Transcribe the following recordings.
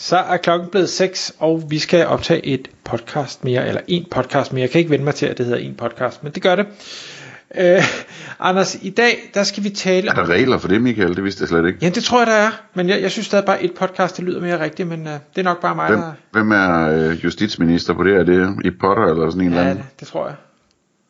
Så er klokken blevet 6, og vi skal optage et podcast mere, eller en podcast mere. Jeg kan ikke vende mig til, at det hedder en podcast, men det gør det. Uh, Anders, i dag, der skal vi tale Er der regler for det, Michael? Det vidste jeg slet ikke. Ja, det tror jeg, der er. Men jeg, jeg synes stadig bare, et podcast, det lyder mere rigtigt, men uh, det er nok bare mig, Hvem, der... hvem er øh, justitsminister på det? Er det i Potter eller sådan en eller Ja, anden? det, det tror jeg.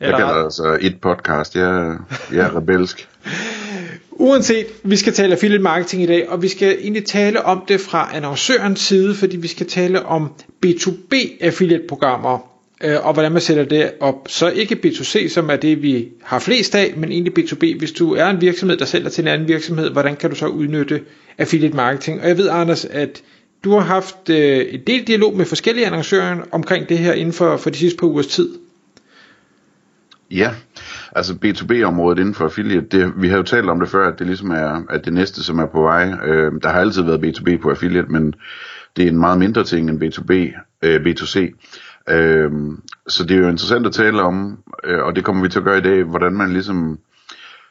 Jeg kalder det altså et podcast. Jeg, jeg er rebelsk. Uanset, vi skal tale affiliate marketing i dag, og vi skal egentlig tale om det fra annoncørens side, fordi vi skal tale om B2B affiliate programmer, øh, og hvordan man sætter det op. Så ikke B2C, som er det, vi har flest af, men egentlig B2B. Hvis du er en virksomhed, der sælger til en anden virksomhed, hvordan kan du så udnytte affiliate marketing? Og jeg ved, Anders, at du har haft øh, en del dialog med forskellige annoncører omkring det her inden for, for de sidste par ugers tid. Ja, altså B2B-området inden for affiliate, det, vi har jo talt om det før, at det ligesom er at det næste, som er på vej. Øh, der har altid været B2B på affiliate, men det er en meget mindre ting end B2B, øh, B2C. Øh, så det er jo interessant at tale om, øh, og det kommer vi til at gøre i dag, hvordan man ligesom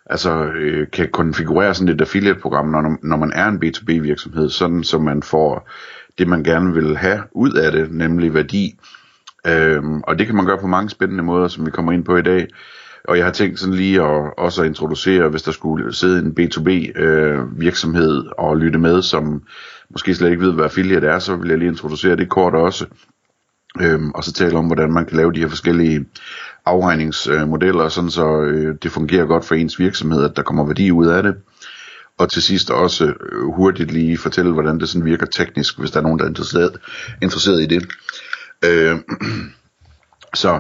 altså, øh, kan konfigurere sådan et affiliate-program, når, når man er en B2B-virksomhed, sådan så man får det, man gerne vil have ud af det, nemlig værdi. Øhm, og det kan man gøre på mange spændende måder, som vi kommer ind på i dag. Og jeg har tænkt sådan lige at også at introducere, hvis der skulle sidde en B2B øh, virksomhed og lytte med, som måske slet ikke ved, hvad affiliate er, så vil jeg lige introducere det kort også. Øhm, og så tale om, hvordan man kan lave de her forskellige afregningsmodeller, sådan så øh, det fungerer godt for ens virksomhed, at der kommer værdi ud af det. Og til sidst også øh, hurtigt lige fortælle, hvordan det sådan virker teknisk, hvis der er nogen, der er interesseret, interesseret i det. Øh, så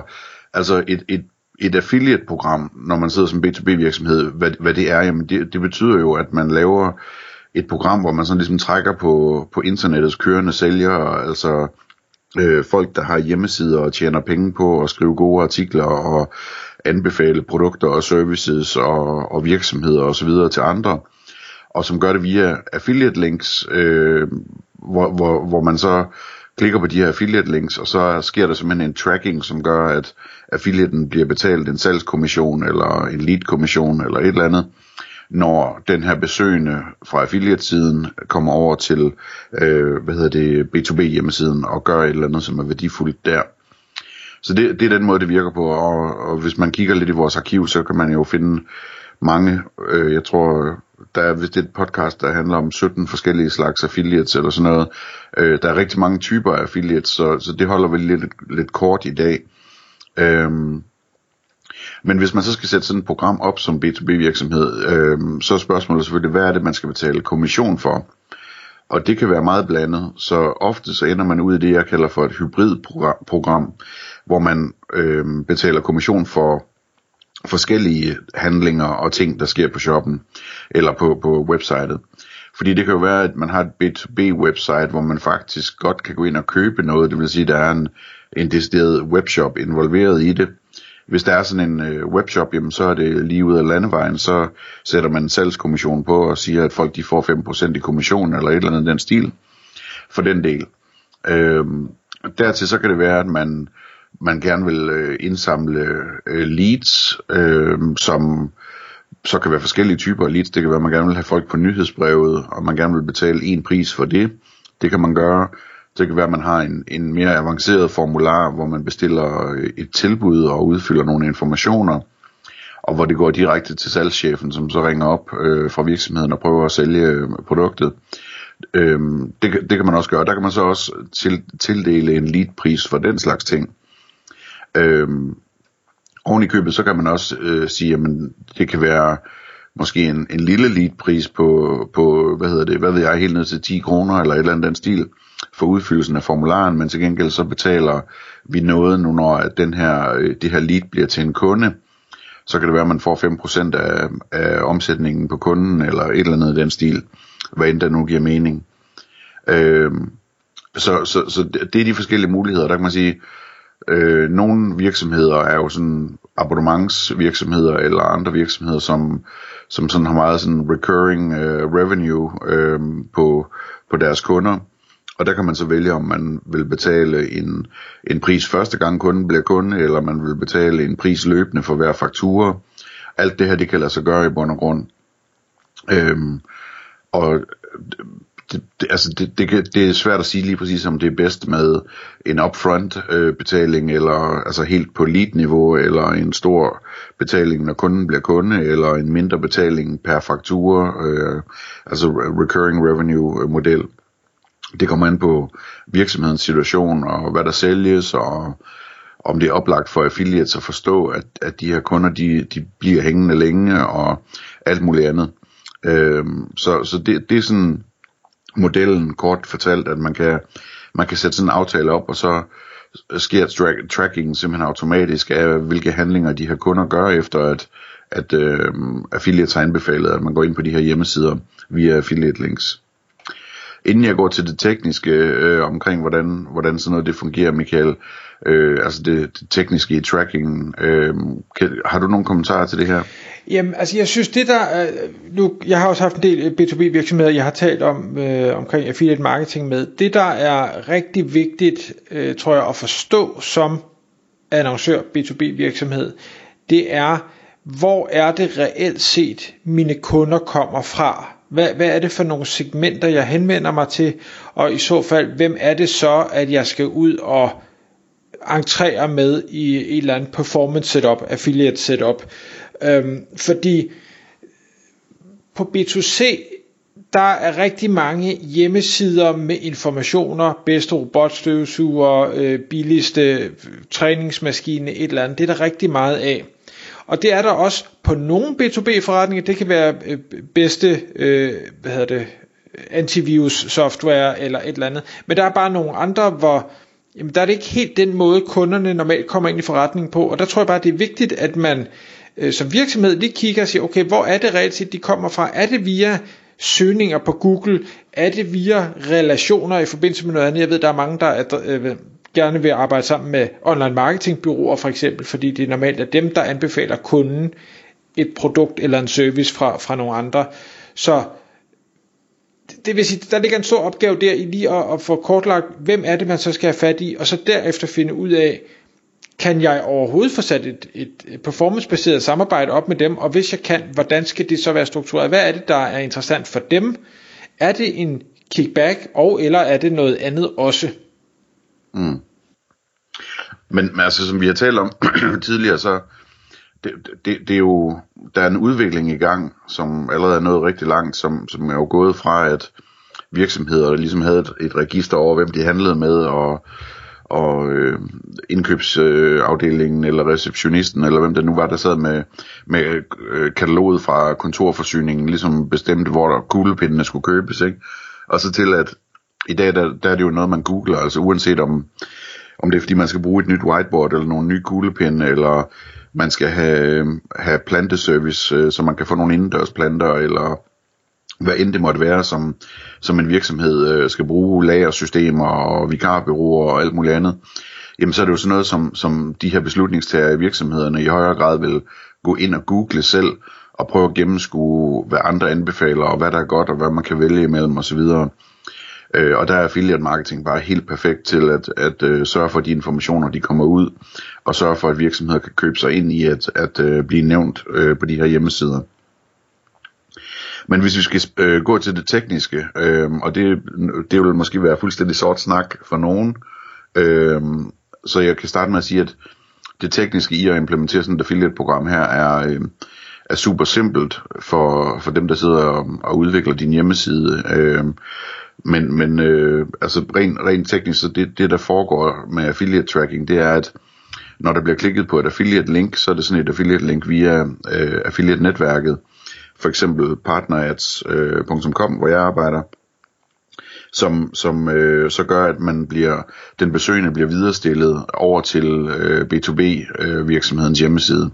altså et, et, et affiliate-program, når man sidder som B2B virksomhed, hvad, hvad det er, jamen det, det betyder jo, at man laver et program, hvor man sådan ligesom trækker på, på internettets kørende sælgere, altså øh, folk, der har hjemmesider og tjener penge på at skrive gode artikler og anbefale produkter og services og, og virksomheder osv. til andre, og som gør det via affiliate links, øh, hvor, hvor, hvor man så klikker på de her affiliate links, og så sker der simpelthen en tracking, som gør, at affiliaten bliver betalt en salgskommission, eller en lead-kommission, eller et eller andet, når den her besøgende fra affiliatesiden kommer over til, øh, hvad hedder det, B2B-hjemmesiden, og gør et eller andet, som er værdifuldt der. Så det, det er den måde, det virker på, og, og hvis man kigger lidt i vores arkiv, så kan man jo finde mange, øh, jeg tror, der er vist et podcast, der handler om 17 forskellige slags affiliates eller sådan noget. Øh, der er rigtig mange typer af affiliates, så, så det holder vi lidt, lidt kort i dag. Øhm, men hvis man så skal sætte sådan et program op som B2B virksomhed, øhm, så er spørgsmålet selvfølgelig, hvad er det, man skal betale kommission for? Og det kan være meget blandet, så ofte så ender man ud i det, jeg kalder for et hybridprogram, hvor man øhm, betaler kommission for forskellige handlinger og ting, der sker på shoppen eller på, på websitet. Fordi det kan jo være, at man har et B2B-website, hvor man faktisk godt kan gå ind og købe noget, det vil sige, at der er en, en decideret webshop involveret i det. Hvis der er sådan en øh, webshop, jamen, så er det lige ud af landevejen, så sætter man en salgskommission på og siger, at folk de får 5% i kommission eller et eller andet den stil for den del. Øhm, dertil så kan det være, at man, man gerne vil øh, indsamle øh, leads, øh, som så kan være forskellige typer af leads. Det kan være, at man gerne vil have folk på nyhedsbrevet, og man gerne vil betale en pris for det. Det kan man gøre. Det kan være, at man har en, en mere avanceret formular, hvor man bestiller øh, et tilbud og udfylder nogle informationer, og hvor det går direkte til salgschefen, som så ringer op øh, fra virksomheden og prøver at sælge øh, produktet. Øhm, det, det kan man også gøre. Der kan man så også til, tildele en leadpris for den slags ting. Øhm, oven i købet, så kan man også øh, sige, at det kan være måske en, en lille leadpris på, på, hvad hedder det, hvad ved jeg, helt ned til 10 kroner eller et eller andet den stil for udfyldelsen af formularen, men til gengæld så betaler vi noget nu, når den her, øh, det her lead bliver til en kunde, så kan det være, at man får 5% af, af omsætningen på kunden, eller et eller andet i den stil, hvad end der nu giver mening. Øh, så, så, så det er de forskellige muligheder. Der kan man sige, øh, nogle virksomheder er jo sådan abonnementsvirksomheder eller andre virksomheder, som, som sådan har meget sådan recurring øh, revenue øh, på, på deres kunder. Og der kan man så vælge, om man vil betale en, en pris første gang kunden bliver kunde, eller man vil betale en pris løbende for hver faktura. Alt det her, det kan lade sig gøre i bund og grund. Øhm, og det, det, altså det, det, det er svært at sige lige præcis, om det er bedst med en upfront øh, betaling, eller altså helt på lead-niveau, eller en stor betaling, når kunden bliver kunde, eller en mindre betaling per faktura, øh, altså recurring revenue model. Det kommer an på virksomhedens situation, og hvad der sælges, og om det er oplagt for affiliates at forstå, at, at de her kunder, de, de bliver hængende længe, og alt muligt andet. Øh, så så det, det er sådan modellen kort fortalt, at man kan, man kan sætte sådan en aftale op, og så sker tra- tracking simpelthen automatisk af, hvilke handlinger de her kunder gør, efter at, at øh, affiliates har anbefalet, at man går ind på de her hjemmesider via affiliate links. Inden jeg går til det tekniske øh, omkring, hvordan, hvordan sådan noget det fungerer, Michael, øh, altså det, det tekniske i tracking, øh, kan, har du nogle kommentarer til det her? Jamen, altså jeg synes det der, øh, nu, jeg har også haft en del øh, B2B virksomheder, jeg har talt om øh, omkring affiliate marketing med. Det der er rigtig vigtigt, øh, tror jeg, at forstå som annoncør B2B virksomhed, det er, hvor er det reelt set, mine kunder kommer fra? Hvad, hvad er det for nogle segmenter, jeg henvender mig til? Og i så fald, hvem er det så, at jeg skal ud og entrere med i et eller andet performance setup, affiliate setup? Øhm, fordi på B2C, der er rigtig mange hjemmesider med informationer, bedste robotstøvsuger, øh, billigste øh, træningsmaskine, et eller andet. Det er der rigtig meget af. Og det er der også på nogle B2B forretninger. Det kan være øh, bedste, øh, hvad hedder det, antivirus software eller et eller andet. Men der er bare nogle andre, hvor jamen, der er det ikke helt den måde, kunderne normalt kommer ind i forretningen på. Og der tror jeg bare, det er vigtigt, at man øh, som virksomhed lige kigger og siger, okay, hvor er det reelt set, de kommer fra? Er det via søgninger på Google? Er det via relationer i forbindelse med noget andet? Jeg ved, der er mange, der er, øh, gerne vil arbejde sammen med online marketingbyråer for eksempel, fordi det er normalt er dem, der anbefaler kunden et produkt eller en service fra, fra nogle andre. Så det vil sige, der ligger en stor opgave der i lige at, at få kortlagt, hvem er det, man så skal have fat i, og så derefter finde ud af, kan jeg overhovedet få sat et, et performancebaseret samarbejde op med dem, og hvis jeg kan, hvordan skal det så være struktureret? Hvad er det, der er interessant for dem? Er det en kickback, og eller er det noget andet også? Mm. Men, men altså, som vi har talt om tidligere, så det, det, det er jo, der er en udvikling i gang, som allerede er nået rigtig langt, som, som er jo gået fra, at virksomheder ligesom havde et, et register over, hvem de handlede med, og, og øh, indkøbsafdelingen, øh, eller receptionisten, eller hvem der nu var, der sad med, med øh, kataloget fra kontorforsyningen, ligesom bestemte, hvor der kuglepindene skulle købes, ikke? Og så til, at i dag, der, der er det jo noget, man googler, altså uanset om, om det er fordi, man skal bruge et nyt whiteboard, eller nogle nye kuglepinde, eller man skal have, have planteservice, øh, så man kan få nogle indendørsplanter, eller hvad end det måtte være, som, som en virksomhed øh, skal bruge, lagersystemer og vikarbyråer og alt muligt andet, jamen så er det jo sådan noget, som, som de her beslutningstager i virksomhederne i højere grad vil gå ind og google selv, og prøve at gennemskue, hvad andre anbefaler, og hvad der er godt, og hvad man kan vælge imellem osv. Øh, og der er affiliate marketing bare helt perfekt til at, at øh, sørge for, at de informationer de kommer ud, og sørge for, at virksomheder kan købe sig ind i at, at øh, blive nævnt øh, på de her hjemmesider. Men hvis vi skal øh, gå til det tekniske, øh, og det, det vil måske være fuldstændig sort snak for nogen, øh, så jeg kan starte med at sige, at det tekniske i at implementere sådan et affiliate-program her er, øh, er super simpelt for, for dem, der sidder og, og udvikler din hjemmeside. Øh, men, men øh, altså rent, rent teknisk, så det, det der foregår med affiliate tracking, det er, at når der bliver klikket på et affiliate link, så er det sådan et affiliate link via øh, affiliate netværket, for eksempel partnerads.com, øh, hvor jeg arbejder, som, som øh, så gør, at man bliver, den besøgende bliver viderestillet over til øh, B2B øh, virksomhedens hjemmeside.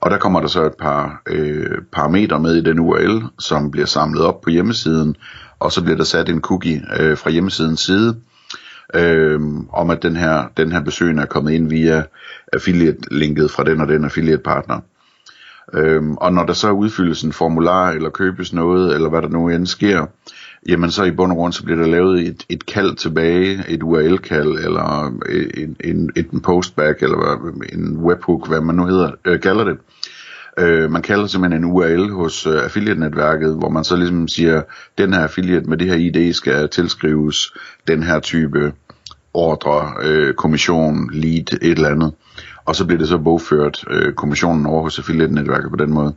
Og der kommer der så et par øh, parametre med i den URL, som bliver samlet op på hjemmesiden, og så bliver der sat en cookie øh, fra hjemmesidens side, øh, om at den her, den her besøgende er kommet ind via affiliate-linket fra den og den affiliate-partner. Øhm, og når der så udfyldes en formular, eller købes noget, eller hvad der nu end sker, jamen så i bund og grund, så bliver der lavet et, et kald tilbage, et URL-kald, eller øh, en, en, en postback, eller en webhook, hvad man nu hedder, øh, kalder det. Øh, man kalder simpelthen en URL hos øh, affiliate-netværket, hvor man så ligesom siger, den her affiliate med det her ID skal tilskrives den her type ordre, øh, kommission, lead, et eller andet. Og så bliver det så bogført øh, kommissionen over hos affiliate-netværket på den måde.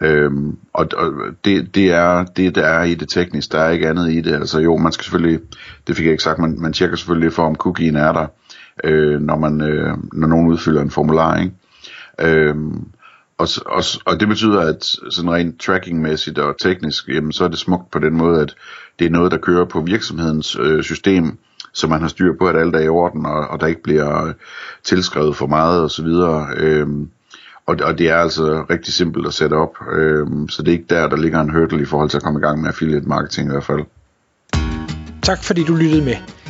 Øhm, og og det, det er det, der er i det tekniske. Der er ikke andet i det. Altså jo, man skal selvfølgelig, det fik jeg ikke sagt, man, man tjekker selvfølgelig for, om cookien er der, øh, når, man, øh, når nogen udfylder en formular. Ikke? Øhm, og, og, og det betyder, at sådan rent trackingmæssigt og teknisk, jamen, så er det smukt på den måde, at det er noget, der kører på virksomhedens øh, system, så man har styr på, at alt er i orden, og, og der ikke bliver øh, tilskrevet for meget osv. Øhm, og, og det er altså rigtig simpelt at sætte op, øhm, så det er ikke der, der ligger en hurdle i forhold til at komme i gang med affiliate marketing i hvert fald. Tak fordi du lyttede med.